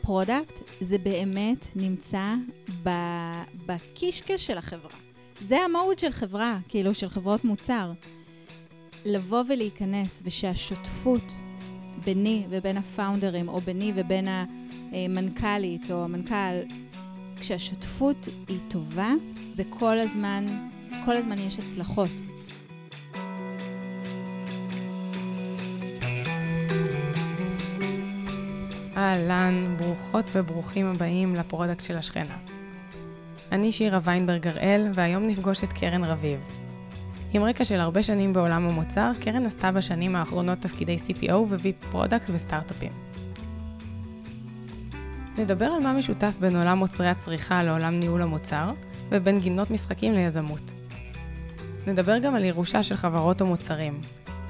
product זה באמת נמצא בקישקע של החברה. זה המהות של חברה, כאילו של חברות מוצר. לבוא ולהיכנס ושהשותפות ביני ובין הפאונדרים, או ביני ובין המנכ"לית או המנכ"ל, כשהשותפות היא טובה, זה כל הזמן, כל הזמן יש הצלחות. אהלן, ברוכות וברוכים הבאים ל product של השכנה. אני שירה ויינברג הראל, והיום נפגוש את קרן רביב. עם רקע של הרבה שנים בעולם המוצר, קרן עשתה בשנים האחרונות תפקידי CPO ו-VP product בסטארט-אפים. נדבר על מה משותף בין עולם מוצרי הצריכה לעולם ניהול המוצר, ובין גינות משחקים ליזמות. נדבר גם על ירושה של חברות או מוצרים,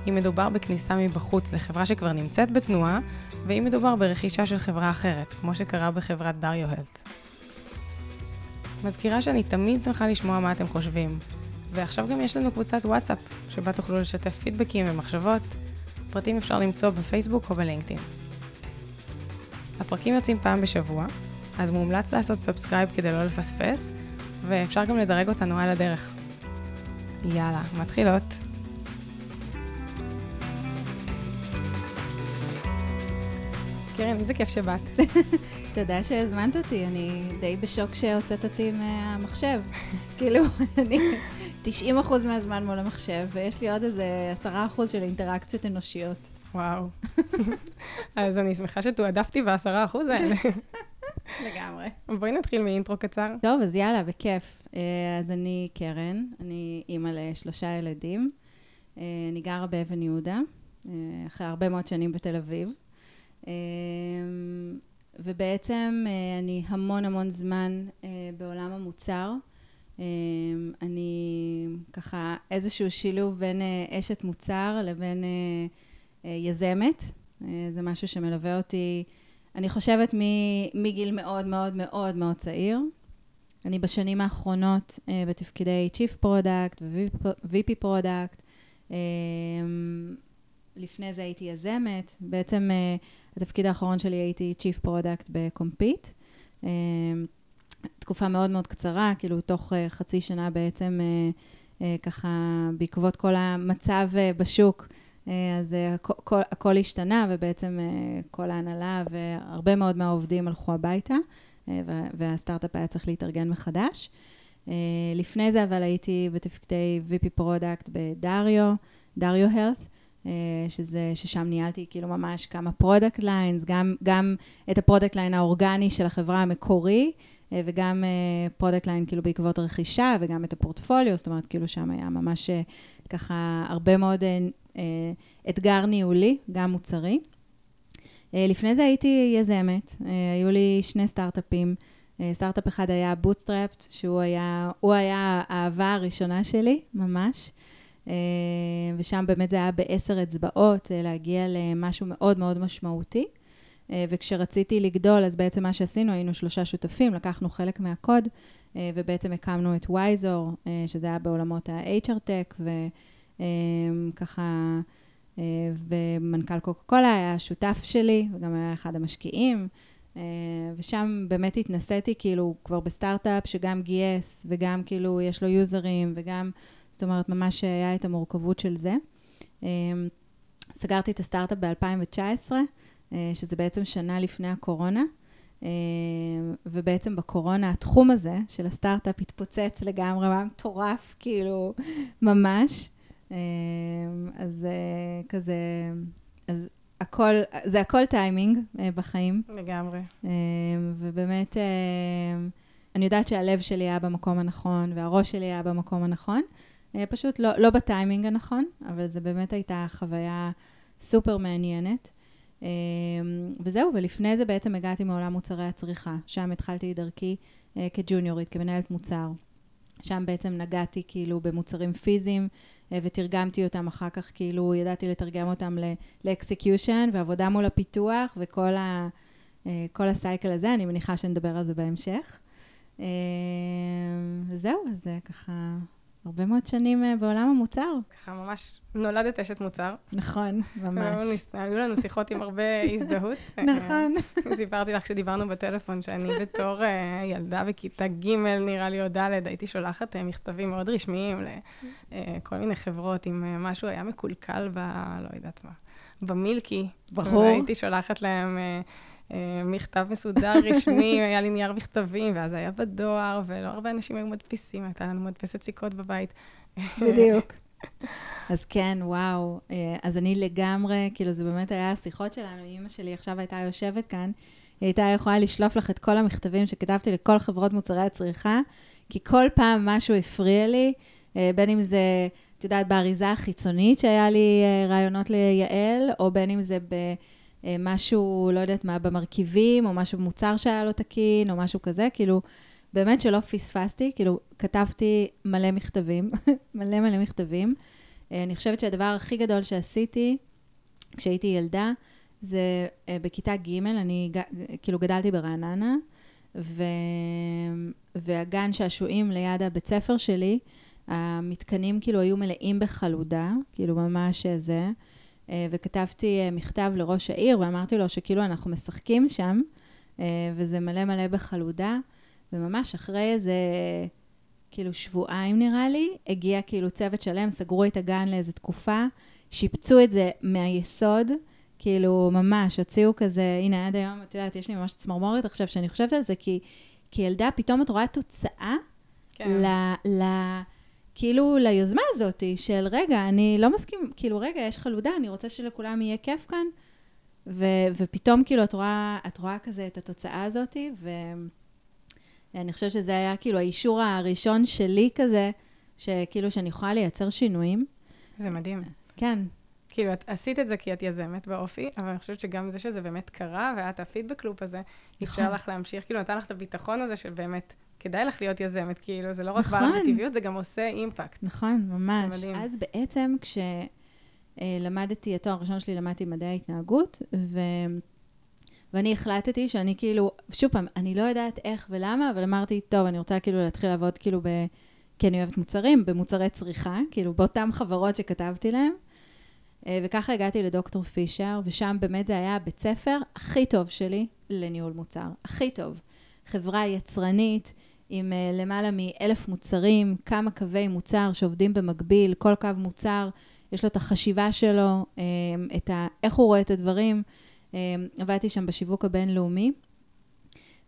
אם מדובר בכניסה מבחוץ לחברה שכבר נמצאת בתנועה, ואם מדובר ברכישה של חברה אחרת, כמו שקרה בחברת Dario Health. מזכירה שאני תמיד שמחה לשמוע מה אתם חושבים, ועכשיו גם יש לנו קבוצת וואטסאפ, שבה תוכלו לשתף פידבקים ומחשבות. פרטים אפשר למצוא בפייסבוק או בלינקדאין. הפרקים יוצאים פעם בשבוע, אז מומלץ לעשות subscribe כדי לא לפספס, ואפשר גם לדרג אותנו על הדרך. יאללה, מתחילות. קרן, איזה כיף שבאת. תודה שהזמנת אותי, אני די בשוק שהוצאת אותי מהמחשב. כאילו, אני 90 אחוז מהזמן מול המחשב, ויש לי עוד איזה 10 אחוז של אינטראקציות אנושיות. וואו. אז אני שמחה שתועדפתי בעשרה אחוז האלה. לגמרי. בואי נתחיל מאינטרו קצר. טוב, אז יאללה, בכיף. אה, אז אני קרן, אני אימא לשלושה ילדים. אה, אני גרה באבן יהודה, אה, אחרי הרבה מאוד שנים בתל אביב. ובעצם אני המון המון זמן בעולם המוצר. אני ככה איזשהו שילוב בין אשת מוצר לבין יזמת. זה משהו שמלווה אותי אני חושבת מגיל מאוד מאוד מאוד מאוד צעיר. אני בשנים האחרונות בתפקידי Chief Product ו-VP Product. לפני זה הייתי יזמת. בעצם uh, התפקיד האחרון שלי הייתי Chief Product בקומפיט. Uh, תקופה מאוד מאוד קצרה, כאילו תוך uh, חצי שנה בעצם ככה בעקבות כל המצב בשוק. אה, אז אה, הכל, הכל השתנה, ובעצם אה, כל ההנהלה והרבה מאוד מהעובדים הלכו הביתה, והסטארט-אפ היה צריך להתארגן מחדש. לפני זה אבל הייתי בתפקידי VP product ב Dario, Dario Health, שזה, ששם ניהלתי כאילו ממש כמה product lines, גם, גם את ה product line האורגני של החברה המקורי, וגם product line כאילו בעקבות רכישה, וגם את הפורטפוליו, זאת אומרת, כאילו שם היה ממש ככה הרבה מאוד אה, אתגר ניהולי, גם מוצרי. אה, לפני זה הייתי יזמת, אה, היו לי שני סטארט-אפים. סטארט-אפ אחד היה bootstrapped, שהוא היה, הוא היה האהבה הראשונה שלי, ממש. ושם באמת זה היה בעשר אצבעות, להגיע למשהו מאוד מאוד משמעותי. וכשרציתי לגדול, אז בעצם מה שעשינו, היינו שלושה שותפים, לקחנו חלק מהקוד, ובעצם הקמנו את וייזור, שזה היה בעולמות ה-HR Tech, אמ, ככה, אה, ומנכ"ל קוקה קולה היה שותף שלי, וגם היה אחד המשקיעים, אה, ושם באמת התנסיתי כאילו כבר בסטארט-אפ שגם גייס, וגם כאילו יש לו יוזרים, וגם, זאת אומרת, ממש היה את המורכבות של זה. אמ, סגרתי את הסטארט-אפ ב-2019, אה, שזה בעצם שנה לפני הקורונה. ובעצם בקורונה התחום הזה של הסטארט-אפ התפוצץ לגמרי, היה מטורף, כאילו, ממש. אז אה, כזה, אז הכל, זה הכל טיימינג אה, בחיים. לגמרי. אמ, ובאמת, אמ, אני יודעת שהלב שלי היה במקום הנכון, והראש שלי היה במקום הנכון. אה, פשוט לא, לא בטיימינג הנכון, אבל זו באמת הייתה חוויה סופר מעניינת. וזהו, ולפני זה בעצם הגעתי מעולם מוצרי הצריכה. שם התחלתי את דרכי כג'וניורית, כמנהלת מוצר. שם בעצם נגעתי כאילו במוצרים פיזיים, אה, ותרגמתי אותם אחר כך, כאילו ידעתי לתרגם אותם לאקסקיושן ועבודה מול הפיתוח וכל ה, אה, כל הסייקל הזה, אני מניחה שנדבר על זה בהמשך. אה, וזהו, אז זה ככה הרבה מאוד שנים אה, בעולם המוצר. ככה ממש נולדת אשת מוצר. נכון, ממש. היו לנו שיחות עם הרבה הזדהות. נכון. סיפרתי לך כשדיברנו בטלפון שאני בתור ילדה בכיתה ג', נראה לי, או ד', הייתי שולחת מכתבים מאוד רשמיים לכל מיני חברות, אם משהו היה מקולקל ב... לא יודעת מה, במילקי. ברור. הייתי שולחת להם... מכתב מסודר, רשמי, היה לי נייר מכתבים, ואז היה בדואר, ולא הרבה אנשים היו מדפיסים, הייתה לנו מדפסת סיכות בבית. בדיוק. אז כן, וואו. אז אני לגמרי, כאילו, זה באמת היה השיחות שלנו. אימא שלי עכשיו הייתה יושבת כאן, היא הייתה יכולה לשלוף לך את כל המכתבים שכתבתי לכל חברות מוצרי הצריכה, כי כל פעם משהו הפריע לי, בין אם זה, את יודעת, באריזה החיצונית שהיה לי רעיונות לייעל, או בין אם זה ב... משהו, לא יודעת מה, במרכיבים, או משהו במוצר שהיה לו תקין, או משהו כזה, כאילו, באמת שלא פספסתי, כאילו, כתבתי מלא מכתבים, מלא מלא מכתבים. אני חושבת שהדבר הכי גדול שעשיתי כשהייתי ילדה, זה בכיתה ג', אני כאילו גדלתי ברעננה, ו... והגן שעשועים ליד הבית ספר שלי, המתקנים כאילו היו מלאים בחלודה, כאילו ממש זה. וכתבתי מכתב לראש העיר, ואמרתי לו שכאילו אנחנו משחקים שם, וזה מלא מלא בחלודה, וממש אחרי איזה, כאילו שבועיים נראה לי, הגיע כאילו צוות שלם, סגרו את הגן לאיזה תקופה, שיפצו את זה מהיסוד, כאילו ממש, הוציאו כזה, הנה עד היום, את יודעת, יש לי ממש צמרמורת עכשיו שאני חושבת על זה, כי כילדה פתאום את רואה תוצאה כן. ל... ל כאילו ליוזמה הזאת של, רגע, אני לא מסכים, כאילו, רגע, יש חלודה, אני רוצה שלכולם יהיה כיף כאן, ו- ופתאום כאילו את רואה, את רואה כזה את התוצאה הזאת, ואני חושבת שזה היה כאילו האישור הראשון שלי כזה, שכאילו שאני יכולה לייצר שינויים. זה מדהים. כן. כאילו, את עשית את זה כי את יזמת באופי, אבל אני חושבת שגם זה שזה באמת קרה, ואת הפידבק לופ הזה, אפשר נכון. לך להמשיך, כאילו, נתן לך את הביטחון הזה של באמת... כדאי לך להיות יזמת, כאילו, זה לא רק נכון. בא בטבעיות, זה גם עושה אימפקט. נכון, ממש. מדהים. אז בעצם כשלמדתי, התואר הראשון שלי למדתי מדעי ההתנהגות, ו... ואני החלטתי שאני כאילו, שוב פעם, אני לא יודעת איך ולמה, אבל אמרתי, טוב, אני רוצה כאילו להתחיל לעבוד כאילו ב... כי אני אוהבת מוצרים, במוצרי צריכה, כאילו באותן חברות שכתבתי להם. וככה הגעתי לדוקטור פישר, ושם באמת זה היה הבית ספר הכי טוב שלי לניהול מוצר. הכי טוב. חברה יצרנית, עם uh, למעלה מאלף מוצרים, כמה קווי מוצר שעובדים במקביל, כל קו מוצר, יש לו את החשיבה שלו, um, את ה, איך הוא רואה את הדברים. Um, עבדתי שם בשיווק הבינלאומי,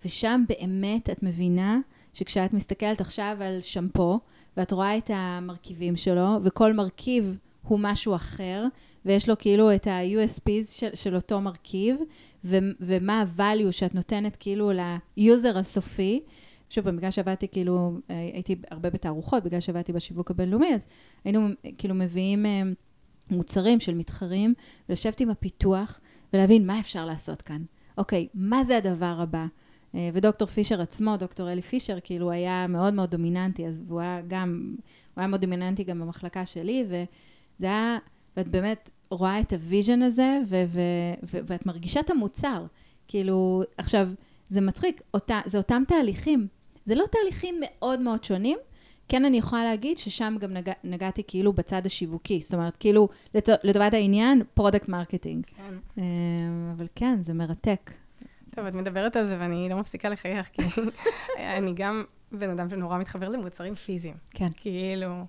ושם באמת את מבינה שכשאת מסתכלת עכשיו על שמפו, ואת רואה את המרכיבים שלו, וכל מרכיב הוא משהו אחר, ויש לו כאילו את ה-USPs של, של אותו מרכיב, ו- ומה ה-value שאת נותנת כאילו ל user הסופי, שוב פעם, בגלל שעבדתי כאילו, הייתי הרבה בתערוכות, בגלל שעבדתי בשיווק הבינלאומי, אז היינו כאילו מביאים אה, מוצרים של מתחרים, ולשבת עם הפיתוח ולהבין מה אפשר לעשות כאן. אוקיי, מה זה הדבר הבא? אה, ודוקטור פישר עצמו, דוקטור אלי פישר, כאילו היה מאוד מאוד דומיננטי, אז הוא היה גם, הוא היה מאוד דומיננטי גם במחלקה שלי, וזה היה, ואת באמת רואה את ה vision הזה, ו- ו- ו- ואת מרגישה את המוצר. כאילו, עכשיו, זה מצחיק, אותה, זה אותם תהליכים. זה לא תהליכים מאוד מאוד שונים. כן, אני יכולה להגיד ששם גם נגע, נגעתי כאילו בצד השיווקי. זאת אומרת, כאילו, לטובת העניין, product marketing. כן. אה, אבל כן, זה מרתק. טוב, את מדברת על זה ואני לא מפסיקה לחייך, כי אני גם בן אדם שנורא מתחבר למוצרים פיזיים. כן. כאילו,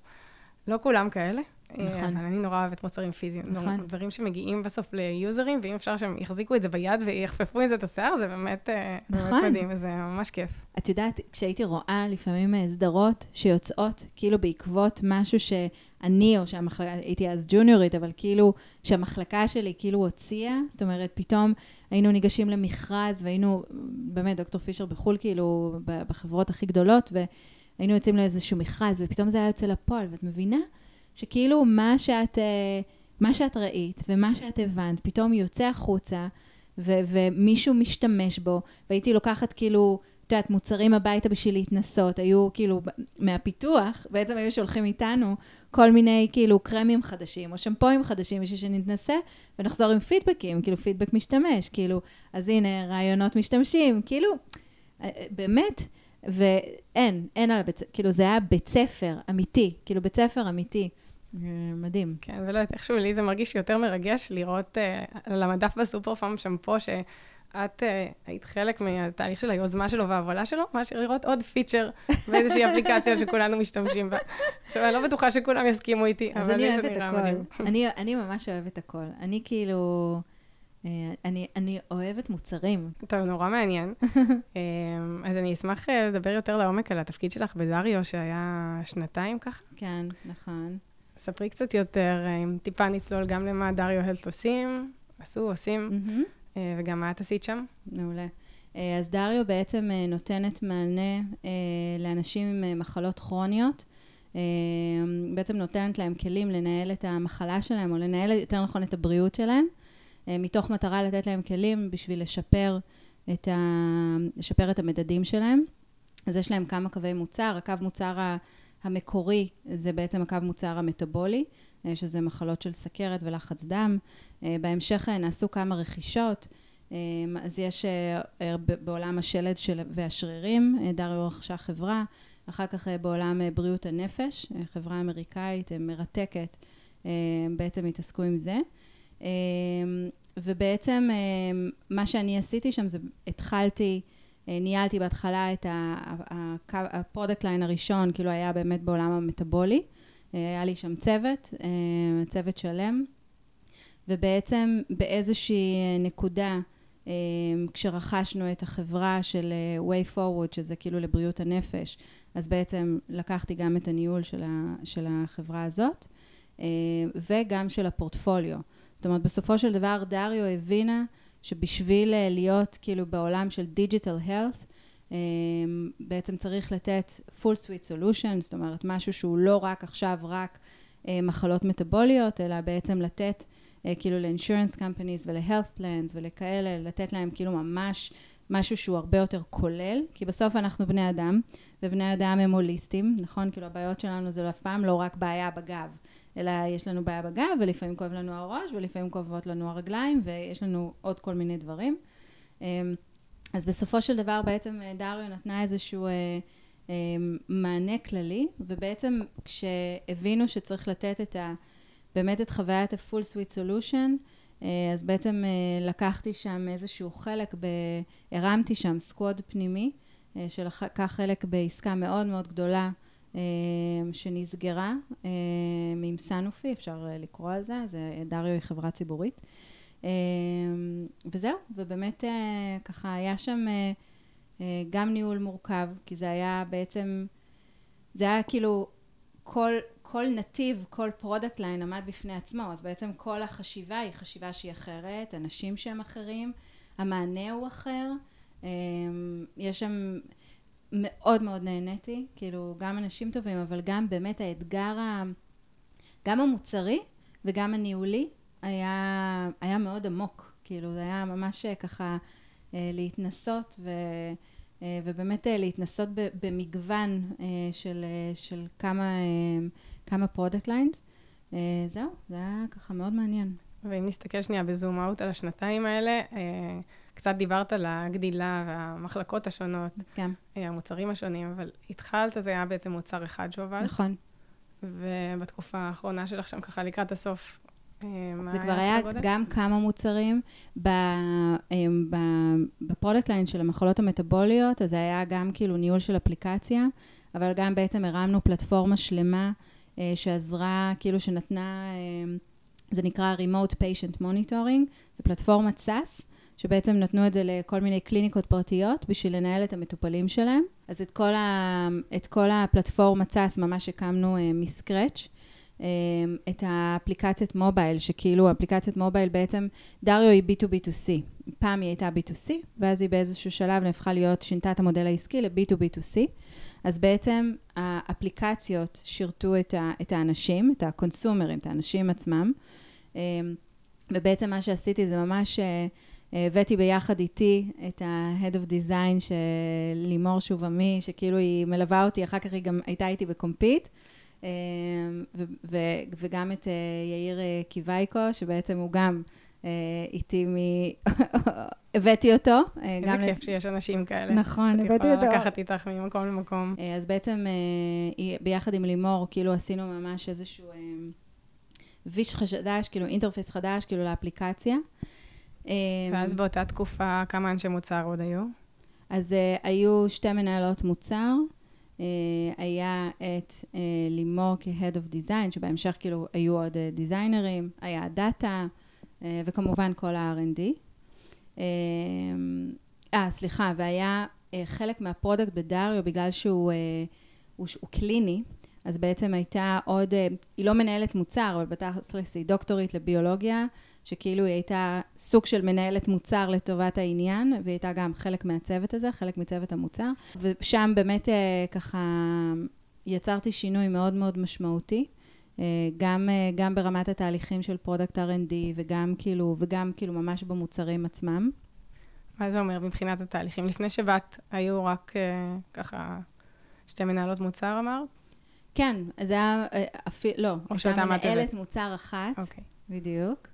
לא כולם כאלה. נכון. אבל אני נורא אוהבת מוצרים פיזיים. נכון. דברים שמגיעים בסוף ל users, ואם אפשר שהם יחזיקו את זה ביד ויחפפו עם זה את השיער, זה באמת, נכון. באמת מדהים, וזה ממש כיף. את יודעת, כשהייתי רואה לפעמים סדרות שיוצאות, כאילו בעקבות משהו שאני, או שהמחלקה, הייתי אז ג'וניורית, אבל כאילו, שהמחלקה שלי כאילו הוציאה, זאת אומרת, פתאום היינו ניגשים למכרז, והיינו, באמת, דוקטור פישר בחו"ל, כאילו, בחברות הכי גדולות, והיינו יוצאים לאיזשהו מכרז, ופתאום זה היה יוצא לפועל, ואת מבינה? שכאילו מה שאת, אה, מה שאת ראית ומה שאת הבנת פתאום יוצא החוצה ו- ומישהו משתמש בו והייתי לוקחת כאילו, את יודעת, מוצרים הביתה בשביל להתנסות, היו כאילו מהפיתוח, בעצם היו שולחים איתנו כל מיני כאילו קרמים חדשים או שמפוים חדשים בשביל שנתנסה ונחזור עם פידבקים, כאילו פידבק משתמש, כאילו, אז הנה רעיונות משתמשים, כאילו, אה, באמת, ואין, אין על הבית כאילו זה היה בית ספר אמיתי, כאילו בית ספר אמיתי. אה, מדהים. כן, ולא יודעת, איכשהו לי זה מרגיש יותר מרגש לראות uh, על המדף בסופר פארם שמפו, שאת uh, היית חלק מהתהליך של היוזמה שלו וההובלה שלו, מאשר לראות עוד פיצ'ר באיזושהי אפליקציה שכולנו משתמשים בה. עכשיו, אני לא בטוחה שכולם יסכימו איתי, אבל לי זה נראה מדהים. אני, אני ממש אוהבת הכל. אני כאילו... אני, אני אוהבת מוצרים. טוב, נורא מעניין. אז אני אשמח לדבר יותר לעומק על התפקיד שלך בדריו, שהיה שנתיים ככה. כן, נכון. ספרי קצת יותר, אה, אם טיפה נצלול גם למה דריו הלס עושים, עשו, עושים, mm-hmm. וגם מה את עשית שם. מעולה. אה, אז דריו בעצם נותנת מענה לאנשים עם מחלות כרוניות. בעצם נותנת להם כלים לנהל את המחלה שלהם, או לנהל יותר נכון את הבריאות שלהם, מתוך מטרה לתת להם כלים בשביל לשפר את, ה... לשפר את המדדים שלהם. אז יש להם כמה קווי מוצר, הקו מוצר ה... המקורי זה בעצם הקו מוצר המטאבולי, אה, שזה מחלות של סכרת ולחץ דם. אה, בהמשך אה, נעשו כמה רכישות, אז יש בעולם השלד של, והשרירים, דריו רכשה חברה, אחר כך בעולם בריאות הנפש, חברה אמריקאית מרתקת, בעצם התעסקו עם זה. ובעצם מה שאני עשיתי שם זה התחלתי ניהלתי בהתחלה את ה product line הראשון, כאילו היה באמת בעולם המטאבולי. אה, היה לי שם צוות, אה, צוות שלם, ובעצם באיזושהי נקודה, כשרכשנו את החברה של way forward, שזה כאילו לבריאות הנפש, אז בעצם לקחתי גם את הניהול של, של החברה הזאת, וגם של הפורטפוליו. זאת אומרת, בסופו של דבר דריו הבינה שבשביל אה, להיות כאילו בעולם של דיג'יטל הלת, אה, בעצם צריך לתת full suite solution, זאת אומרת משהו שהוא לא רק עכשיו רק אה, מחלות מטאבוליות, אלא בעצם לתת כאילו ל-insurance companies ול-health ולכאלה, לתת להם כאילו ממש משהו שהוא הרבה יותר כולל, כי בסוף אנחנו בני אדם, ובני אדם הם הוליסטים, נכון? כאילו הבעיות שלנו זה אף פעם לא רק בעיה בגב, אלא יש לנו בעיה בגב, ולפעמים כואב לנו הראש, ולפעמים כואבות לנו הרגליים, ויש לנו עוד כל מיני דברים. אמ, אז בסופו של דבר בעצם אה, דריו נתנה איזשהו אה, אה, מענה כללי, ובעצם כשהבינו שצריך לתת את ה... באמת את חוויית ה-full suite solution, אז בעצם לקחתי שם איזשהו חלק, ב... הרמתי שם סקווד פנימי, שלקח חלק בעסקה מאוד מאוד גדולה שנסגרה אה, עם סנופי, אפשר אה, לקרוא על זה, זה דריו היא חברה ציבורית. וזהו, ובאמת ככה היה שם גם ניהול מורכב, כי זה היה בעצם, זה היה כאילו כל, כל נתיב, כל product line עמד בפני עצמו, אז בעצם כל החשיבה היא חשיבה שהיא אחרת, אנשים שהם אחרים, המענה הוא אחר, יש שם מאוד מאוד נהניתי, כאילו גם אנשים טובים, אבל גם באמת האתגר, ה... גם המוצרי וגם הניהולי היה, היה מאוד עמוק, כאילו זה היה ממש אה, ככה אה, להתנסות ו... אה, ובאמת להתנסות במגוון של, של כמה, כמה product lines. זהו, זה היה ככה מאוד מעניין. ואם נסתכל שנייה ב zoom out על השנתיים האלה, קצת דיברת על הגדילה והמחלקות השונות, כן. המוצרים השונים, אבל התחלת, זה היה בעצם מוצר אחד שהובלת. נכון. ובתקופה האחרונה שלך שם, ככה לקראת הסוף, אה, זה כבר היה גם כמה מוצרים. אה, ב product line של המחלות המטבוליות, אז זה היה גם כאילו ניהול של אפליקציה, אבל גם בעצם הרמנו פלטפורמה שלמה אה, שעזרה, כאילו שנתנה, זה נקרא Remote Patient Monitoring, זה פלטפורמת SaaS. שבעצם נתנו את זה לכל מיני קליניקות פרטיות בשביל לנהל את המטופלים שלהם. אז את כל, ה, את כל הפלטפורמה צאס ממש הקמנו uh, מסקרץ'. Um, את האפליקציית מובייל, שכאילו אפליקציית מובייל בעצם, דריו היא B2B2C. פעם היא הייתה B2C, ואז היא באיזשהו שלב נהפכה להיות, שינתה את המודל העסקי ל-B2B2C. אז בעצם האפליקציות שירתו את, ה, את האנשים, את הקונסומרים, את האנשים עצמם. Um, ובעצם מה שעשיתי זה ממש... Uh, הבאתי ביחד איתי את ה-Head of Design של לימור שובמי, שכאילו היא מלווה אותי, אחר כך היא גם הייתה איתי בקומפיט, וגם את אה, יאיר אה, קיווייקו, שבעצם הוא גם איתי מ... הבאתי אותו. איזה כיף שיש אנשים כאלה. נכון, הבאתי אותו. שאת יכולה לקחת איתך ממקום למקום. אז בעצם ביחד עם לימור, כאילו עשינו ממש איזשהו ויז' חדש, כאילו interface חדש, כאילו לאפליקציה. ואז באותה תקופה, כמה אנשי מוצר עוד היו? אז היו שתי מנהלות מוצר. היה את לימור כ-Head of Design, שבהמשך כאילו היו עוד designers, היה data, וכמובן כל ה-R&D. אה, סליחה, והיה uh, חלק מה product בדריו, בגלל שהוא הוא, הוא קליני, אז בעצם הייתה עוד, היא לא מנהלת מוצר, אבל בתכלס היא דוקטורית לביולוגיה, שכאילו היא הייתה סוג של מנהלת מוצר לטובת העניין, והיא הייתה גם חלק מהצוות הזה, חלק מצוות המוצר. ושם באמת אה, ככה יצרתי שינוי מאוד מאוד משמעותי. אה, גם, אה, גם ברמת התהליכים של product R&D וגם כאילו, וגם כאילו ממש במוצרים עצמם. מה זה אומר מבחינת התהליכים? לפני שבאת היו רק ככה שתי מנהלות מוצר אמרת? כן, זה היה אפילו, לא, או שהייתה מנהלת מוצר אחת, אוקיי. בדיוק.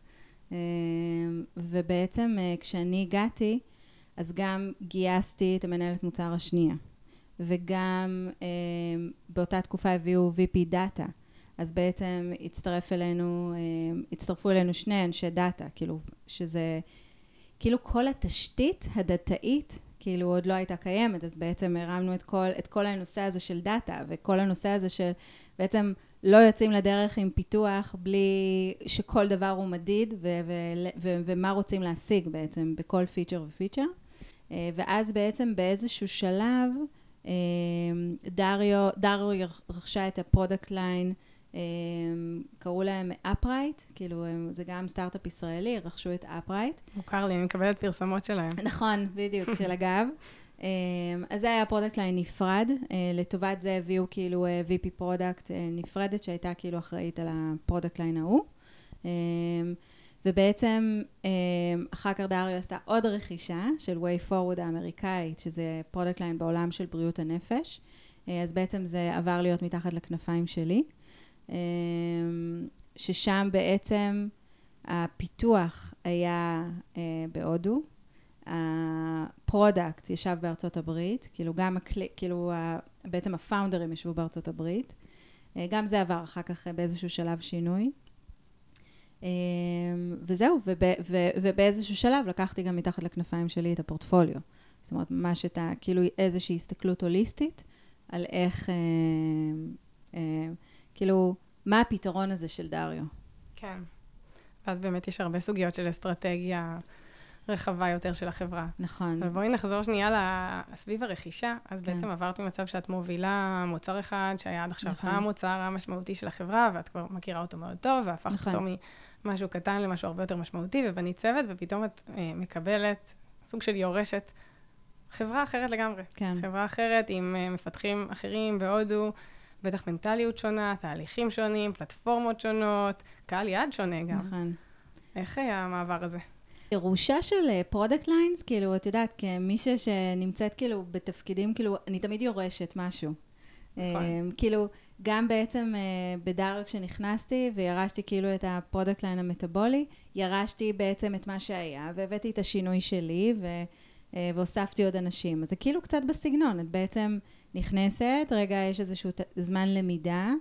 ובעצם אה, כשאני הגעתי, אז גם גייסתי את המנהלת מוצר השנייה. וגם באותה תקופה הביאו VP data. אז בעצם הצטרף אלינו, אמ, הצטרפו אלינו שני אנשי data, כאילו, שזה, כאילו כל התשתית הדאטאית, כאילו עוד לא הייתה קיימת, אז בעצם הרמנו את כל, את כל הנושא הזה של data, וכל הנושא הזה של בעצם לא יוצאים לדרך עם פיתוח בלי שכל דבר הוא מדיד ו- ו- ו- ומה רוצים להשיג בעצם בכל פיצ'ר ופיצ'ר. אה, ואז בעצם באיזשהו שלב אה, Dario, Dario רכשה את ה product line, אה, קראו להם Upright, כאילו זה גם סטארט-אפ ישראלי, רכשו את Upright. מוכר לי, אני מקבלת פרסומות שלהם. נכון, בדיוק, של הגב. אמ, אז זה היה product line נפרד, אה, לטובת זה הביאו כאילו אה, VP product אה, נפרדת שהייתה כאילו אחראית על ה product line ההוא. אמ, ובעצם אמ, אחר כך Dario עשתה עוד רכישה של way forward האמריקאית, שזה product line בעולם של בריאות הנפש. אז בעצם זה עבר להיות מתחת לכנפיים שלי. ששם בעצם הפיתוח היה בהודו, ה product ישב בארצות הברית, כאילו גם, הקל... כאילו בעצם הפאונדרים ישבו בארצות הברית. אה, גם זה עבר אחר כך באיזשהו שלב שינוי. אה, וזהו, וב, ו, ובאיזשהו שלב לקחתי גם מתחת לכנפיים שלי את הפורטפוליו. זאת אומרת, ממש את ה... כאילו איזושהי הסתכלות הוליסטית על איך... אה, אה, כאילו, מה הפתרון הזה של דריו. כן. ואז באמת יש הרבה סוגיות של אסטרטגיה. רחבה יותר של החברה. נכון. אבל בואי נחזור שנייה סביב הרכישה. אז כן. בעצם עברת ממצב שאת מובילה מוצר אחד, שהיה עד עכשיו נכון. המוצר המשמעותי של החברה, ואת כבר מכירה אותו מאוד טוב, והפכת נכון. אותו ממשהו קטן למשהו הרבה יותר משמעותי, ובנית צוות, ופתאום את אה, מקבלת סוג של יורשת חברה אחרת לגמרי. כן. חברה אחרת עם אה, מפתחים אחרים בהודו, בטח מנטליות שונה, תהליכים שונים, פלטפורמות שונות, קהל יעד שונה גם. נכון. איך היה המעבר הזה? ירושה של product אה, lines, כאילו, את יודעת, כמישהי שנמצאת כאילו בתפקידים, כאילו, אני תמיד יורשת משהו. נכון. אה, כאילו, גם בעצם אה, ב Dario כשנכנסתי וירשתי כאילו את ה product line המטאבולי, ירשתי בעצם את מה שהיה, והבאתי את השינוי שלי, ו, והוספתי עוד אנשים. אז זה כאילו קצת בסגנון, את בעצם נכנסת, רגע, יש איזשהו זמן למידה.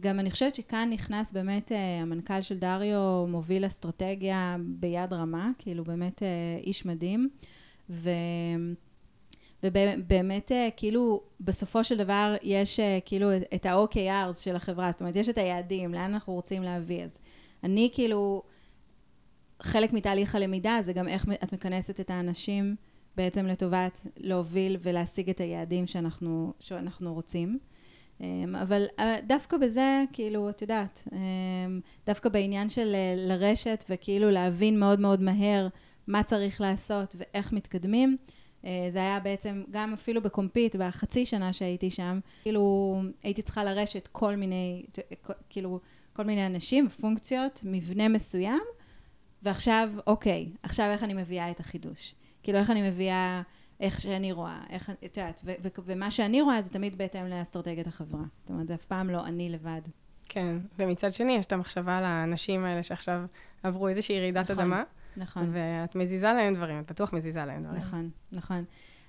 גם אני חושבת שכאן נכנס באמת uh, המנכ"ל של דריו מוביל אסטרטגיה ביד רמה, כאילו באמת uh, איש מדהים. ו... ובאמת, כאילו, בסופו של דבר יש כאילו את ה-OKRs של החברה, זאת אומרת, יש את היעדים, לאן אנחנו רוצים להביא. אז אני כאילו, חלק מתהליך הלמידה זה גם איך את מכנסת את האנשים בעצם לטובת להוביל ולהשיג את היעדים שאנחנו, שאנחנו רוצים. אמ, אבל אה, דווקא בזה, כאילו, את יודעת, אמ, דווקא בעניין של אה, לרשת וכאילו להבין מאוד מאוד מהר מה צריך לעשות ואיך מתקדמים, אה, זה היה בעצם גם אפילו בקומפיט, בחצי שנה שהייתי שם, כאילו הייתי צריכה לרשת כל מיני, כאילו, כל מיני אנשים, פונקציות, מבנה מסוים, ועכשיו, אוקיי, עכשיו איך אני מביאה את החידוש? כאילו, איך אני מביאה... איך שאני רואה, איך, את יודעת, ומה שאני רואה זה תמיד בהתאם לאסטרטגיית החברה. זאת אומרת, זה אף פעם לא אני לבד. כן, ומצד שני, יש את המחשבה על האנשים האלה שעכשיו עברו איזושהי רעידת נכון. אדמה. נכון. ואת מזיזה להם דברים, את בטוח מזיזה להם דברים. נכון, נכון.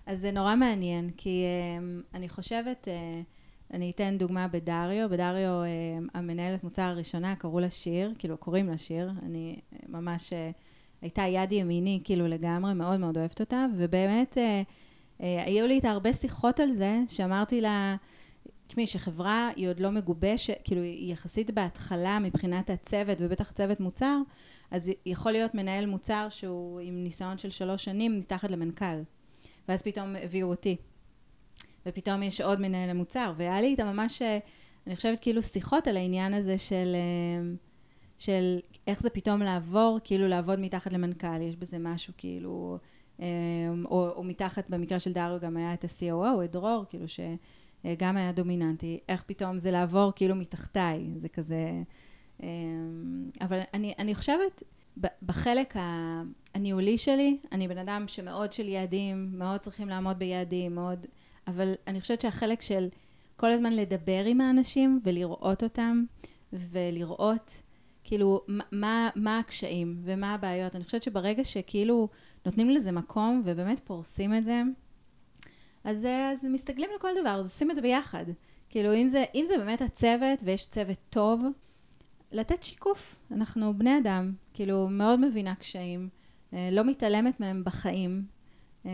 אז זה נורא מעניין, כי uh, אני חושבת, uh, אני אתן דוגמה בדריו, בדריו uh, המנהלת מוצר הראשונה, קראו לה שיר, כאילו קוראים לה שיר, אני ממש, uh, הייתה יד ימיני כאילו לגמרי, מאוד מאוד אוהבת אותה, ובאמת uh, uh, היו לי איתה הרבה שיחות על זה, שאמרתי לה, תשמעי, שחברה היא עוד לא מגובשת, כאילו היא יחסית בהתחלה מבחינת הצוות, ובטח צוות מוצר, אז יכול להיות מנהל מוצר שהוא עם ניסיון של שלוש שנים מתחת למנכ"ל. ואז פתאום הביאו אותי. ופתאום יש עוד מנהל מוצר, והיה לי איתה ממש, אני חושבת כאילו שיחות על העניין הזה של, של איך זה פתאום לעבור, כאילו לעבוד מתחת למנכ"ל, יש בזה משהו כאילו, או, או מתחת, במקרה של דאריו גם היה את ה-COO, את דרור, כאילו שגם היה דומיננטי, איך פתאום זה לעבור כאילו מתחתיי, זה כזה, אבל אני, אני חושבת, בחלק הניהולי שלי, אני בן אדם שמאוד של יעדים, מאוד צריכים לעמוד ביעדים, מאוד, אבל אני חושבת שהחלק של כל הזמן לדבר עם האנשים ולראות אותם, ולראות כאילו מה, מה הקשיים ומה הבעיות. אני חושבת שברגע שכאילו נותנים לזה מקום ובאמת פורסים את זה, אז, אז מסתגלים לכל דבר, אז עושים את זה ביחד. כאילו אם זה, אם זה באמת הצוות ויש צוות טוב, לתת שיקוף. אנחנו בני אדם, כאילו, מאוד מבינה קשיים, אה, לא מתעלמת מהם בחיים, אה,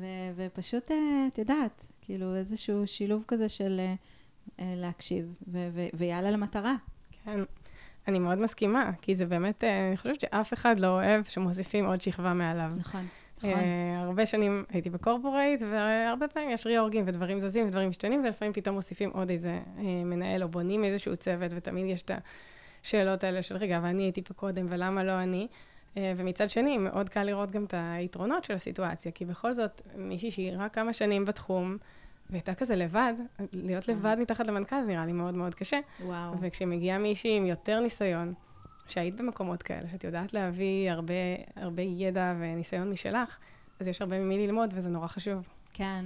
ו- ופשוט, אה, את יודעת, כאילו, איזשהו שילוב כזה של להקשיב, ו- ו- ויאללה למטרה. כן. אני מאוד מסכימה, כי זה באמת, אני חושבת שאף אחד לא אוהב שמוסיפים עוד שכבה מעליו. נכון. נכון. הרבה שנים הייתי בקורפורייט, והרבה פעמים יש ריאורגים ודברים זזים ודברים משתנים, ולפעמים פתאום מוסיפים עוד איזה מנהל, או בונים איזשהו צוות, ותמיד יש את. השאלות האלה של, רגע, ואני הייתי פה קודם, ולמה לא אני? אה, ומצד שני, מאוד קל לראות גם את היתרונות של הסיטואציה, כי בכל זאת, מישהי שהיא רק כמה שנים בתחום, והייתה כזה לבד, להיות כן. לבד מתחת למנכ"ל נראה לי מאוד מאוד קשה. וואו. וכשמגיעה מישהי עם יותר ניסיון, שהיית במקומות כאלה, שאת יודעת להביא הרבה, הרבה ידע וניסיון משלך, אז יש הרבה ממי ללמוד, וזה נורא חשוב. כן.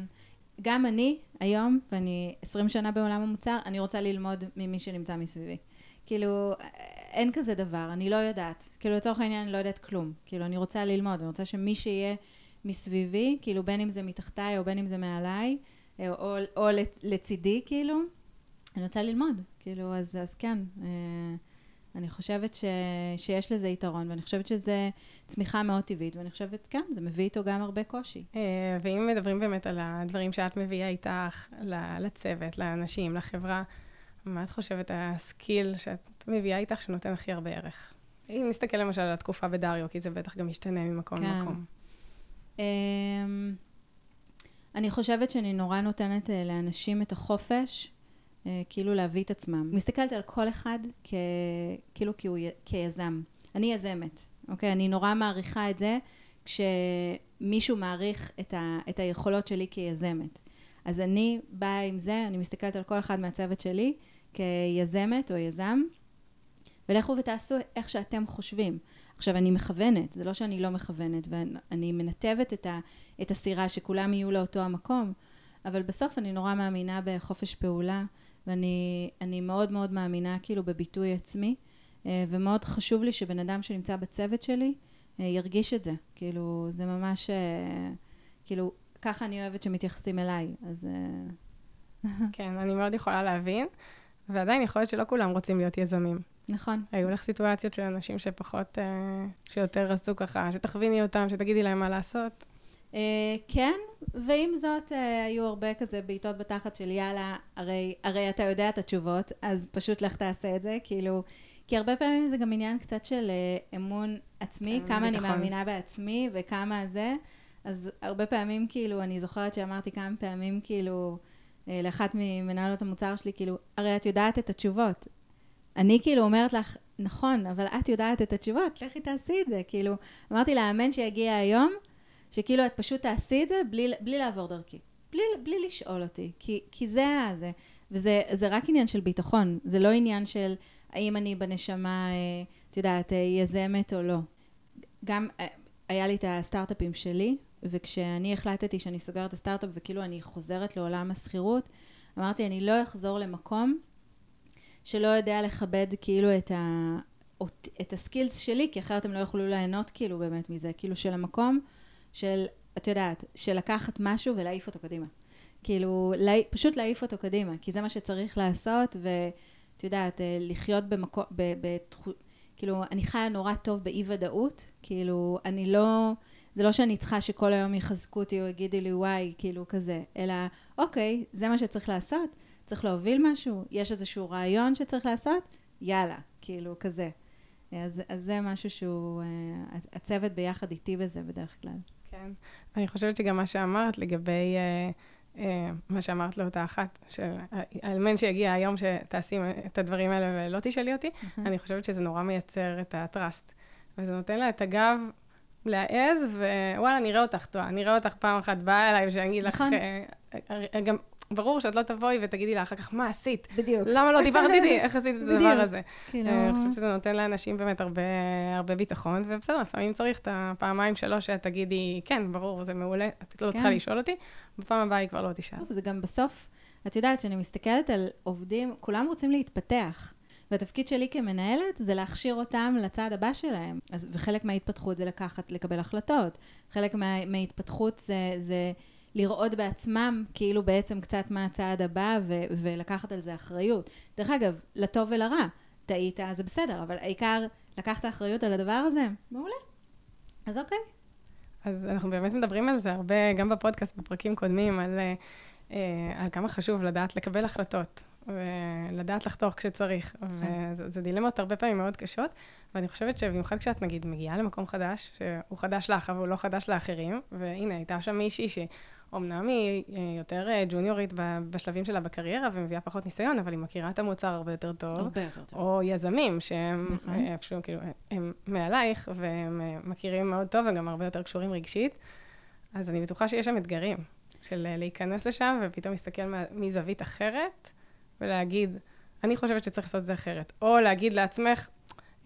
גם אני, היום, ואני 20 שנה בעולם המוצר, אני רוצה ללמוד ממי שנמצא מסביבי. כאילו, אין כזה דבר, אני לא יודעת. כאילו, לצורך העניין אני לא יודעת כלום. כאילו, אני רוצה ללמוד, אני רוצה שמי שיהיה מסביבי, כאילו, בין אם זה מתחתיי או בין אם זה מעליי, או, או, או לצידי, כאילו, אני רוצה ללמוד. כאילו, אז, אז כן. אה, אני חושבת ש, שיש לזה יתרון, ואני חושבת שזה צמיחה מאוד טבעית, ואני חושבת, כן, זה מביא איתו גם הרבה קושי. אה, ואם מדברים באמת על הדברים שאת מביאה איתך לצוות, לאנשים, לחברה, מה את חושבת הסקיל שאת מביאה איתך שנותן הכי הרבה ערך? אם נסתכל למשל על התקופה בדריו, כי זה בטח גם משתנה ממקום כן. למקום. אני חושבת שאני נורא נותנת uh, לאנשים את החופש, uh, כאילו להביא את עצמם. מסתכלת על כל אחד כ, כאילו הוא, כיזם. אני יזמת, אוקיי? אני נורא מעריכה את זה כשמישהו מעריך את, ה, את היכולות שלי כיזמת. אז אני באה עם זה, אני מסתכלת על כל אחד מהצוות שלי, כיזמת או יזם, ולכו ותעשו איך שאתם חושבים. עכשיו, אני מכוונת, זה לא שאני לא מכוונת, ואני מנתבת את, ה, את הסירה, שכולם יהיו לאותו המקום, אבל בסוף אני נורא מאמינה בחופש פעולה, ואני מאוד מאוד מאמינה כאילו בביטוי עצמי, אה, ומאוד חשוב לי שבן אדם שנמצא בצוות שלי אה, ירגיש את זה. כאילו, זה ממש, אה, כאילו, ככה אני אוהבת שמתייחסים אליי, אז... כן, אני מאוד יכולה להבין. ועדיין יכול להיות שלא כולם רוצים להיות יזמים. נכון. היו לך סיטואציות של אנשים שפחות, אה, שיותר רצו ככה, שתכוויני אותם, שתגידי להם מה לעשות. Uh, כן, ועם זאת uh, היו הרבה כזה בעיטות בתחת של יאללה, הרי, הרי אתה יודע את התשובות, אז פשוט לך תעשה את זה, כאילו, כי הרבה פעמים זה גם עניין קצת של אמון עצמי, כמה אני מאמינה בעצמי וכמה זה, אז הרבה פעמים כאילו, אני זוכרת שאמרתי כמה פעמים כאילו, אה, לאחת ממנהלות המוצר שלי, כאילו, הרי את יודעת את התשובות. אני כאילו אומרת לך, נכון, אבל את יודעת את התשובות, לכי תעשי את זה. כאילו, אמרתי לה, אמן שיגיע היום, שכאילו את פשוט תעשי את זה בלי, בלי לעבור דרכי. בלי, בלי לשאול אותי, כי, כי זה זה. וזה רק עניין של ביטחון, זה לא עניין של האם אני בנשמה, אה, את יודעת, אה, יזמת או לא. גם היה לי את הסטארט-אפים שלי, וכשאני החלטתי שאני סוגרת את הסטארט-אפ וכאילו אני חוזרת לעולם השכירות, אמרתי אני לא אחזור למקום שלא יודע לכבד כאילו את, ה, את הסקילס שלי, כי אחרת הם לא יוכלו ליהנות כאילו באמת מזה, כאילו של המקום של, את יודעת, של לקחת משהו ולהעיף אותו קדימה. כאילו, לה, פשוט להעיף אותו קדימה, כי זה מה שצריך לעשות, ואת יודעת, אה, לחיות במקום, כאילו, אני חיה נורא טוב באי ודאות, כאילו, אני לא, זה לא שאני צריכה שכל היום יחזקו אותי או יגידו לי וואי, כאילו כזה, אלא, אוקיי, זה מה שצריך לעשות, צריך להוביל משהו, יש איזשהו רעיון שצריך לעשות, יאללה, כאילו, כזה. אז, אז זה משהו שהוא, אה, הצוות ביחד איתי בזה בדרך כלל. כן. אני חושבת שגם מה שאמרת לגבי... uh, מה שאמרת לאותה אחת, שהאלמנט שיגיע היום שתעשי את הדברים האלה ולא תשאלי אותי, אני חושבת שזה נורא מייצר את ה-trust. וזה נותן לה את הגב להעז, ווואלה, נראה אותך טועה, נראה אותך פעם אחת באה אליי ושאני אגיד לך, נכון. אה, גם ברור שאת לא תבואי ותגידי לה אחר כך, מה עשית? בדיוק. למה לא דיברת איתי? איך עשית את הדבר הזה? כאילו... אני חושבת שזה נותן לאנשים באמת הרבה, הרבה ביטחון, ובסדר, לפעמים צריך את הפעמיים שלוש שאת תגידי, כן, ברור, זה מעולה, את לא צריכה כן. לשאול אותי, בפעם הבאה היא כבר לא תשאל. זה גם בסוף, את יודעת, כשאני מסתכלת על עובדים, כולם רוצים להתפתח. והתפקיד שלי כמנהלת זה להכשיר אותם לצעד הבא שלהם. אז, וחלק מההתפתחות זה לקחת, לקבל החלטות. חלק מה, מההתפתחות זה, זה לראות בעצמם כאילו בעצם קצת מה הצעד הבא ו- ולקחת על זה אחריות. דרך אגב, לטוב ולרע, טעית זה בסדר, אבל העיקר לקחת אחריות על הדבר הזה, מעולה. אז אוקיי. אז אנחנו באמת מדברים על זה הרבה, גם בפודקאסט, בפרקים קודמים, על, אה, על כמה חשוב לדעת לקבל החלטות, ולדעת לחתוך כשצריך. כן. וזה דילמות הרבה פעמים מאוד קשות, ואני חושבת שבמיוחד כשאת נגיד מגיעה למקום חדש, שהוא חדש לך, אבל הוא לא חדש לאחרים, והנה, הייתה שם מישהי אמנם היא אה, יותר אה, ג'וניורית בשלבים שלה בקריירה ומביאה פחות ניסיון, אבל היא מכירה את המוצר הרבה יותר טוב. הרבה יותר טוב. או יזמים שהם נכון. אה, איפשהו, כאילו, הם מעלייך והם מכירים מאוד טוב וגם הרבה יותר קשורים רגשית. אז אני בטוחה שיש שם אתגרים של להיכנס לשם ופתאום להסתכל מזווית אחרת ולהגיד, אני חושבת שצריך לעשות את זה אחרת. או להגיד לעצמך,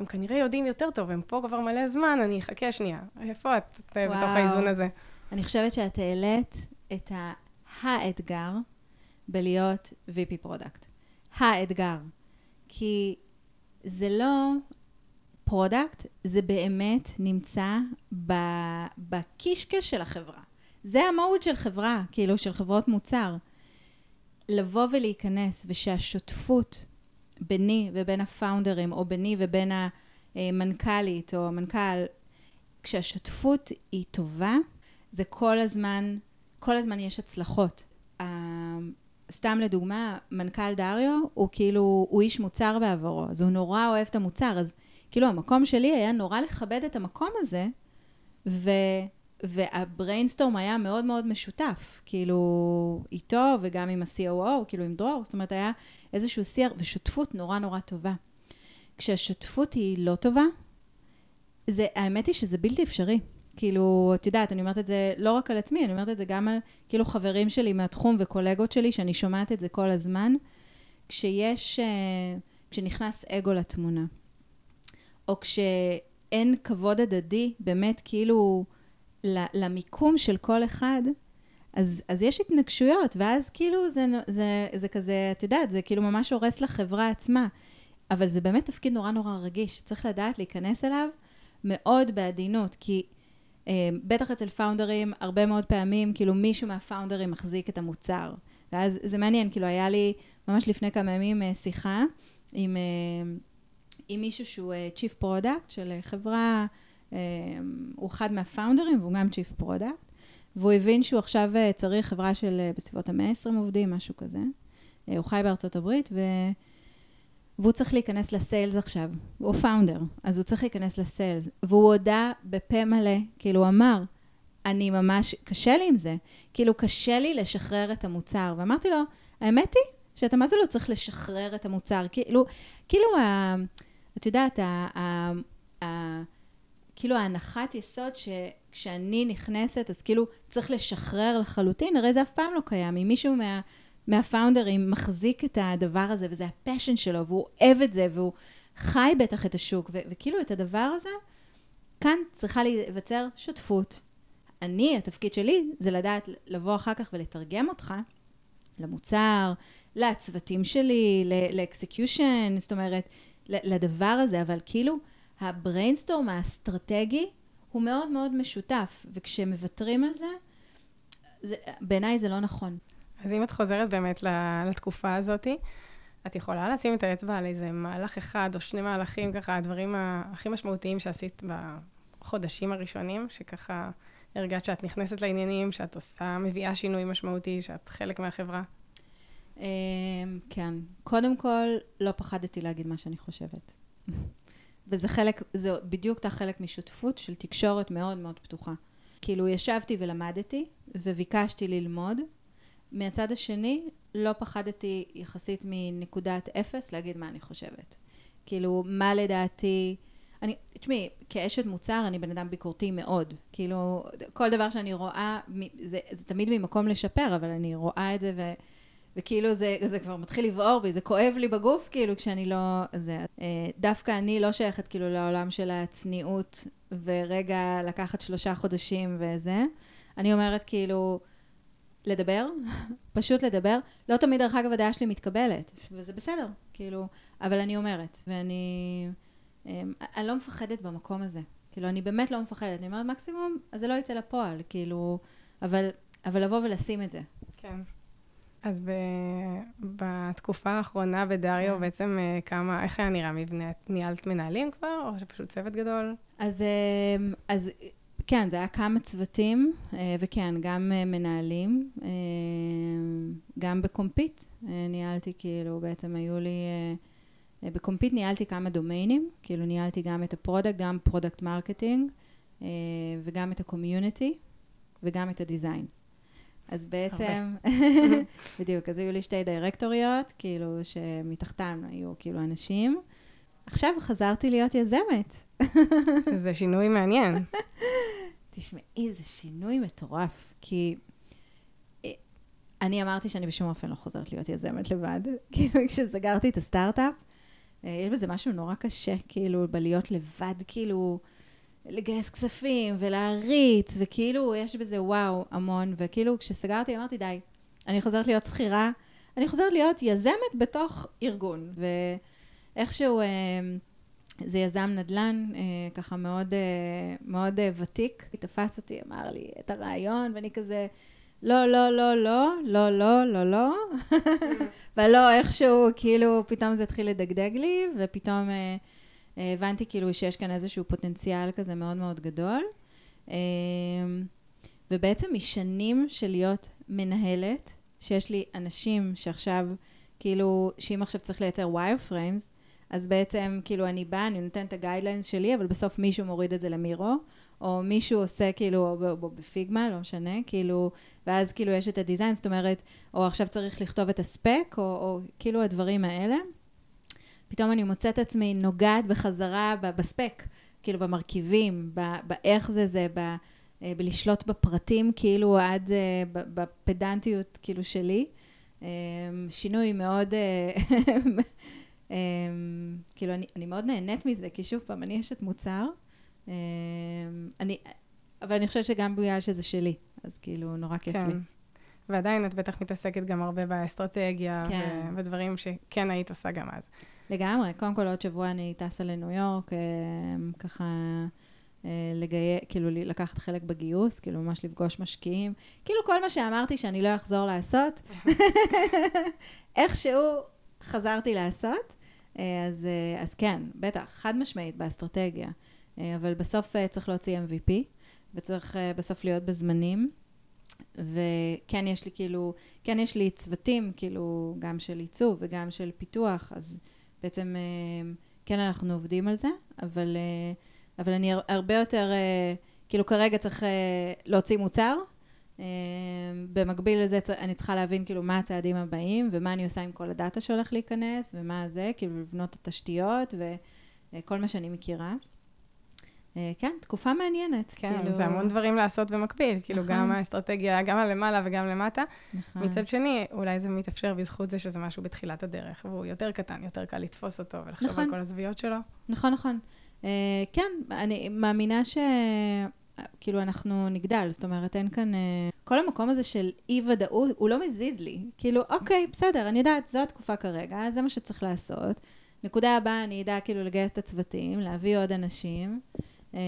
הם כנראה יודעים יותר טוב, הם פה כבר מלא זמן, אני אחכה שנייה. איפה את וואו. בתוך האיזון הזה? אני חושבת שאת העלית את האתגר בלהיות VP product. האתגר. כי זה לא product, זה באמת נמצא בקישקע של החברה. זה המהות של חברה, כאילו של חברות מוצר. לבוא ולהיכנס ושהשותפות ביני ובין הפאונדרים, או ביני ובין המנכ"לית או המנכ"ל, כשהשותפות היא טובה, זה כל הזמן כל הזמן יש הצלחות. סתם לדוגמה, מנכ"ל דריו הוא כאילו, הוא איש מוצר בעברו, אז הוא נורא אוהב את המוצר, אז כאילו המקום שלי היה נורא לכבד את המקום הזה, ו... והבריינסטורם היה מאוד מאוד משותף, כאילו איתו וגם עם ה-COO, כאילו עם דרור, זאת אומרת היה איזשהו שיח ושותפות נורא נורא טובה. כשהשותפות היא לא טובה, זה, האמת היא שזה בלתי אפשרי. כאילו, את יודעת, אני אומרת את זה לא רק על עצמי, אני אומרת את זה גם על כאילו חברים שלי מהתחום וקולגות שלי, שאני שומעת את זה כל הזמן, כשיש, אה, כשנכנס אגו לתמונה, או כשאין כבוד הדדי, באמת כאילו למיקום של כל אחד, אז, אז יש התנגשויות, ואז כאילו זה, זה, זה כזה, את יודעת, זה כאילו ממש הורס לחברה עצמה. אבל זה באמת תפקיד נורא נורא רגיש, צריך לדעת להיכנס אליו מאוד בעדינות, כי בטח אצל פאונדרים, הרבה מאוד פעמים, כאילו מישהו מהפאונדרים מחזיק את המוצר. ואז זה מעניין, כאילו היה לי ממש לפני כמה ימים אה, שיחה עם, אה, עם מישהו שהוא Chief Product של חברה, הוא אחד מהפאונדרים והוא גם Chief Product, והוא הבין שהוא עכשיו צריך חברה של בסביבות ה-120 עובדים, משהו כזה. הוא חי בארצות הברית, ו... והוא צריך להיכנס לסיילס עכשיו, הוא פאונדר, אז הוא צריך להיכנס לסיילס, והוא הודה בפה מלא, כאילו הוא אמר, אני ממש, קשה לי עם זה, כאילו קשה לי לשחרר את המוצר, ואמרתי לו, האמת היא שאתה מה זה לא צריך לשחרר את המוצר, כאילו, כאילו, ה, את יודעת, ה, ה, ה, כאילו ההנחת יסוד שכשאני נכנסת, אז כאילו צריך לשחרר לחלוטין, הרי זה אף פעם לא קיים, אם מישהו מה... מהפאונדרים מחזיק את הדבר הזה, וזה הפשן שלו, והוא אוהב את זה, והוא חי בטח את השוק, ו- וכאילו את הדבר הזה, כאן צריכה להיווצר שותפות. אני, התפקיד שלי, זה לדעת לבוא אחר כך ולתרגם אותך למוצר, לצוותים שלי, ל execution, זאת אומרת, לדבר הזה, אבל כאילו, ה brainstorm האסטרטגי הוא מאוד מאוד משותף, וכשמוותרים על זה, זה בעיניי זה לא נכון. אז אם את חוזרת באמת לתקופה הזאת, את יכולה לשים את האצבע על איזה מהלך אחד או שני מהלכים, ככה, הדברים הכי משמעותיים שעשית בחודשים הראשונים, שככה הרגעת שאת נכנסת לעניינים, שאת עושה, מביאה שינוי משמעותי, שאת חלק מהחברה? אמ, כן. קודם כל, לא פחדתי להגיד מה שאני חושבת. וזה חלק, זה בדיוק את החלק משותפות של תקשורת מאוד מאוד פתוחה. כאילו, ישבתי ולמדתי, וביקשתי ללמוד. מהצד השני, לא פחדתי יחסית מנקודת אפס להגיד מה אני חושבת. כאילו, מה לדעתי... אני, תשמעי, כאשת מוצר אני בן אדם ביקורתי מאוד. כאילו, כל דבר שאני רואה, זה, זה תמיד ממקום לשפר, אבל אני רואה את זה ו... וכאילו זה, זה כבר מתחיל לבעור בי, זה כואב לי בגוף, כאילו, כשאני לא... זה, אה, דווקא אני לא שייכת כאילו לעולם של הצניעות, ורגע לקחת שלושה חודשים וזה. אני אומרת כאילו, לדבר, פשוט לדבר. לא תמיד, דרך אגב, הדעה שלי מתקבלת, וזה בסדר, כאילו, אבל אני אומרת, ואני... אמ, אני לא מפחדת במקום הזה. כאילו, אני באמת לא מפחדת. אני אומרת, מקסימום, אז זה לא יצא לפועל, כאילו, אבל, אבל לבוא ולשים את זה. כן. אז ב, בתקופה האחרונה בדריו, כן. בעצם אה, כמה, איך היה נראה מבנה? ניהלת מנהלים כבר, או שפשוט צוות גדול? אז, אמ, אז כן, זה היה כמה צוותים, אה, וכן, גם אה, מנהלים, גם בקומפיט ניהלתי, כאילו, בעצם היו לי... אה, בקומפיט ניהלתי כמה דומיינים, כאילו ניהלתי גם את ה product, גם product marketing, אה, וגם את ה community, וגם את ה design. אז בעצם, בדיוק, אז היו לי שתי דירקטוריות, כאילו, שמתחתן היו כאילו אנשים. עכשיו חזרתי להיות יזמת. זה שינוי מעניין. תשמעי, זה שינוי מטורף, כי אה, אני אמרתי שאני בשום אופן לא חוזרת להיות יזמת לבד. כאילו, כשסגרתי את הסטארט-אפ, אה, יש בזה משהו נורא קשה, כאילו, בלהיות לבד, כאילו, לגייס כספים ולהריץ, וכאילו, יש בזה וואו, המון, וכאילו, כשסגרתי, אמרתי, די, אני חוזרת להיות שכירה, אני חוזרת להיות יזמת בתוך ארגון, ואיכשהו... אה, זה יזם נדל"ן, אה, ככה מאוד, מאוד ותיק, תפס אותי, אמר לי את הרעיון, ואני כזה, לא, לא, לא, לא, לא, לא, לא, לא, ולא, איכשהו, כאילו, פתאום זה התחיל לדגדג לי, ופתאום אה, אה, הבנתי כאילו שיש כאן איזשהו פוטנציאל כזה מאוד מאוד גדול. אה, ובעצם משנים של להיות מנהלת, שיש לי אנשים שעכשיו, כאילו, שאם עכשיו צריך לייצר wireframes, אז בעצם, כאילו, אני באה, אני נותנת את ה guidelines שלי, אבל בסוף מישהו מוריד את זה ל Miro. או מישהו עושה כאילו, או בפיגמה, לא משנה, כאילו, ואז כאילו יש את הדיזיין, זאת אומרת, או עכשיו צריך לכתוב את הספק, או, או כאילו הדברים האלה. פתאום אני מוצאת עצמי נוגעת בחזרה בספק, כאילו במרכיבים, באיך זה זה, ב, אה, בלשלוט בפרטים, כאילו עד אה, בפדנטיות כאילו שלי. אה, שינוי מאוד, כאילו אני, אני מאוד נהנית מזה, כי שוב פעם, אני אשת מוצר. אמ, אני, אבל אני חושבת שגם בגלל שזה שלי, אז כאילו, נורא כיף כן. לי. ועדיין את בטח מתעסקת גם הרבה באסטרטגיה, כן. ודברים שכן היית עושה גם אז. לגמרי. קודם כל, עוד שבוע אני טסה לניו יורק, אמ, ככה... אה, לגיי... כאילו לקחת חלק בגיוס, כאילו ממש לפגוש משקיעים. כאילו כל מה שאמרתי שאני לא אחזור לעשות, איכשהו חזרתי לעשות. אה, אז, אה, אז כן, בטח, חד משמעית באסטרטגיה. אה, אבל בסוף צריך להוציא MVP, וצריך בסוף להיות בזמנים. וכן יש לי כאילו, כן יש לי צוותים, כאילו, גם של עיצוב וגם של פיתוח, אז בעצם כן אנחנו עובדים על זה, אבל, אבל אני הרבה יותר, כאילו כרגע צריך להוציא מוצר, במקביל לזה אני צריכה להבין כאילו מה הצעדים הבאים ומה אני עושה עם כל הדאטה שהולך להיכנס ומה זה, כאילו לבנות את התשתיות וכל מה שאני מכירה. אה, כן, תקופה מעניינת. כן, כאילו... זה המון דברים לעשות במקביל, כאילו נכון. גם האסטרטגיה, גם הלמעלה וגם למטה. נכון. מצד שני, אולי זה מתאפשר בזכות זה שזה משהו בתחילת הדרך, והוא יותר קטן, יותר קל לתפוס אותו ולחשוב נכון. על כל הזוויות שלו. נכון, נכון. Uh, כן, אני מאמינה ש... כאילו אנחנו נגדל, זאת אומרת, אין כאן... Uh, כל המקום הזה של אי-ודאות, הוא לא מזיז לי. כאילו, אוקיי, בסדר, אני יודעת, זו התקופה כרגע, זה מה שצריך לעשות. נקודה הבאה, אני אדע כאילו לגייס את הצוותים, להביא עוד אנשים. אמ,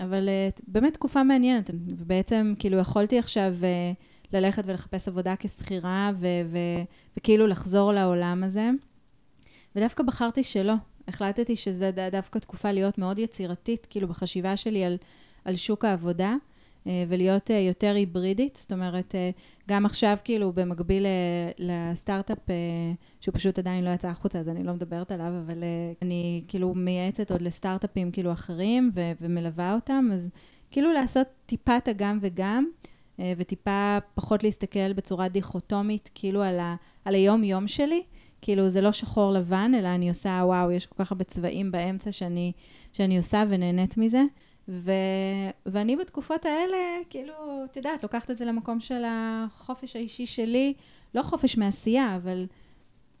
אבל אה, באמת תקופה מעניינת, ובעצם כאילו יכולתי עכשיו אה, ללכת ולחפש עבודה כשכירה, ו- ו- וכאילו לחזור לעולם הזה. ודווקא בחרתי שלא. החלטתי שזה דווקא תקופה להיות מאוד יצירתית, כאילו בחשיבה שלי על, על שוק העבודה. אה, ולהיות אה, יותר היברידית, זאת אומרת, אה, גם עכשיו כאילו במקביל לסטארט-אפ, שהוא פשוט עדיין לא יצא החוצה, אז אני לא מדברת עליו, אבל אני כאילו מייעצת עוד לסטארט-אפים כאילו אחרים ו- ומלווה אותם, אז כאילו לעשות טיפה את הגם וגם, וטיפה פחות להסתכל בצורה דיכוטומית, כאילו על, ה- על היום-יום שלי. כאילו זה לא שחור לבן, אלא אני עושה, וואו, יש כל כך הרבה צבעים באמצע שאני, שאני עושה ונהנית מזה. ו... ואני בתקופות האלה, כאילו, את יודעת, לוקחת את זה למקום של החופש האישי שלי, לא חופש מעשייה, אבל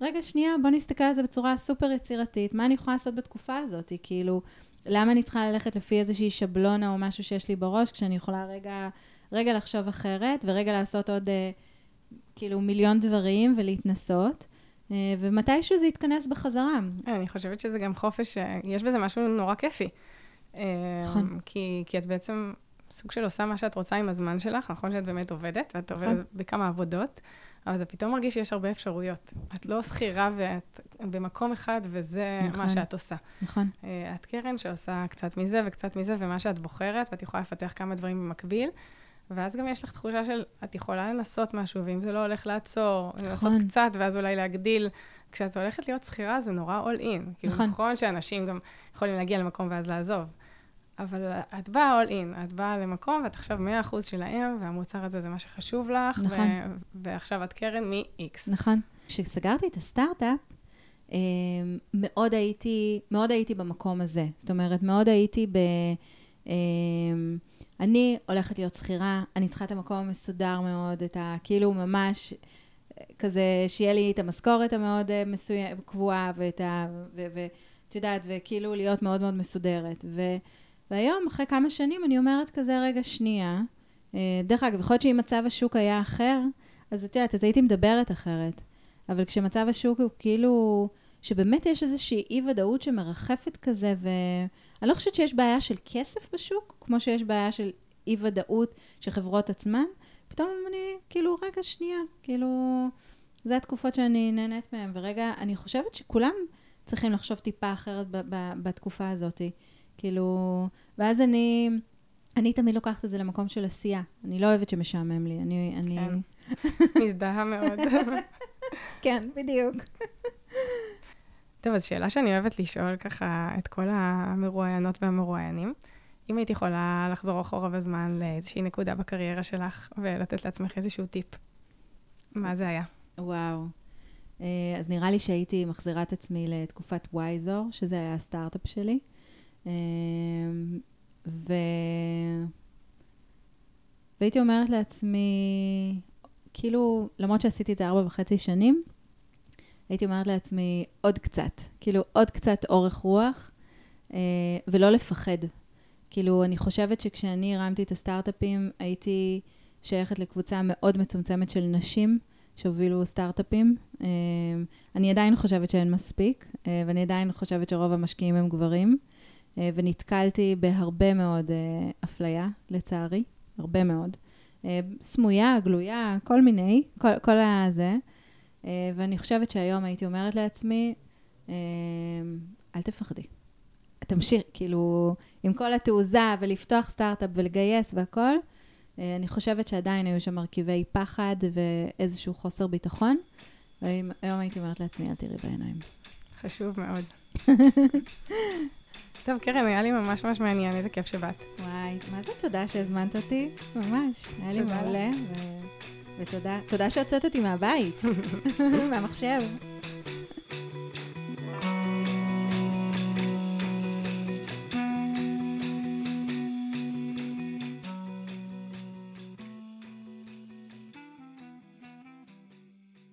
רגע, שנייה, בוא נסתכל על זה בצורה סופר יצירתית, מה אני יכולה לעשות בתקופה הזאת? כאילו, למה אני צריכה ללכת לפי איזושהי שבלונה או משהו שיש לי בראש, כשאני יכולה רגע, רגע לחשוב אחרת, ורגע לעשות עוד, אה, כאילו, מיליון דברים ולהתנסות. אה, ומתישהו זה יתכנס בחזרה. אני חושבת שזה גם חופש, אה, יש בזה משהו נורא כיפי. נכון. אמ, כי, כי את בעצם סוג של עושה מה שאת רוצה עם הזמן שלך, נכון שאת באמת עובדת, ואת נכון. עובדת בכמה עבודות, אבל זה פתאום מרגיש שיש הרבה אפשרויות. את לא שכירה ואת במקום אחד, וזה נכון. מה שאת עושה. נכון. אה, את קרן שעושה קצת מזה וקצת מזה, ומה שאת בוחרת, ואת יכולה לפתח כמה דברים במקביל. ואז גם יש לך תחושה של, את יכולה לנסות משהו, ואם זה לא הולך לעצור, נכון. לנסות קצת, ואז אולי להגדיל. כשאת הולכת להיות שכירה, זה נורא all in. כאילו, נכון. נכון שאנשים גם יכולים להגיע למקום ואז לעזוב. אבל את באה all in, את באה למקום ואת עכשיו 100% שלהם, והמוצר הזה זה מה שחשוב לך, נכון. ו- ועכשיו את קרן מ-X. נכון. כשסגרתי את הסטארט-אפ, אה, מאוד הייתי, מאוד הייתי במקום הזה. זאת אומרת, מאוד הייתי ב... אה, אני הולכת להיות שכירה, אני צריכה את המקום המסודר מאוד, את ה... כאילו ממש כזה, שיהיה לי את המשכורת המאוד מסוים, קבועה, ואת ה... ואת יודעת, וכאילו להיות מאוד מאוד מסודרת. ו... והיום, אחרי כמה שנים, אני אומרת כזה, רגע, שנייה. אה, דרך אגב, יכול להיות שאם מצב השוק היה אחר, אז את יודעת, אז הייתי מדברת אחרת. אבל כשמצב השוק הוא כאילו, שבאמת יש איזושהי אי-ודאות שמרחפת כזה, ואני לא חושבת שיש בעיה של כסף בשוק, כמו שיש בעיה של אי-ודאות של חברות עצמן. פתאום אני, כאילו, רגע, שנייה, כאילו, זה התקופות שאני נהנית מהן, ורגע, אני חושבת שכולם צריכים לחשוב טיפה אחרת בתקופה הזאת. כאילו, ואז אני, אני תמיד לוקחת את זה למקום של עשייה. אני לא אוהבת שמשעמם לי. אני... אני... כן, מזדהה מאוד. כן, בדיוק. טוב, אז שאלה שאני אוהבת לשאול ככה את כל המרואיינות והמרואיינים. אם היית יכולה לחזור אחורה בזמן לאיזושהי נקודה בקריירה שלך ולתת לעצמך איזשהו טיפ, מה זה היה? וואו. אה, אז נראה לי שהייתי מחזירה את עצמי לתקופת וייזור, שזה היה הסטארט-אפ שלי. אמ, ו... והייתי אומרת לעצמי, כאילו, למרות שעשיתי את זה ארבע וחצי שנים, הייתי אומרת לעצמי עוד קצת, כאילו עוד קצת אורך רוח, אה, ולא לפחד. כאילו, אני חושבת שכשאני הרמתי את הסטארט-אפים, הייתי שייכת לקבוצה מאוד מצומצמת של נשים שהובילו סטארט-אפים. אה, אני עדיין חושבת שאין מספיק, אה, ואני עדיין חושבת שרוב המשקיעים הם גברים. אה, ונתקלתי בהרבה מאוד אה, אפליה, לצערי, הרבה מאוד. אה, סמויה, גלויה, כל מיני, כל, כל הזה. ואני חושבת שהיום הייתי אומרת לעצמי, אל תפחדי. תמשיך, כאילו, עם כל התעוזה ולפתוח סטארט-אפ ולגייס והכל, אני חושבת שעדיין היו שם מרכיבי פחד ואיזשהו חוסר ביטחון. והיום הייתי אומרת לעצמי, אל תראי בעיניים. חשוב מאוד. טוב, קרן, היה לי ממש ממש מעניין, איזה כיף שבאת. וואי, מה זה תודה שהזמנת אותי? ממש, היה לי מעולה. ותודה, תודה שהוצאת אותי מהבית, מהמחשב.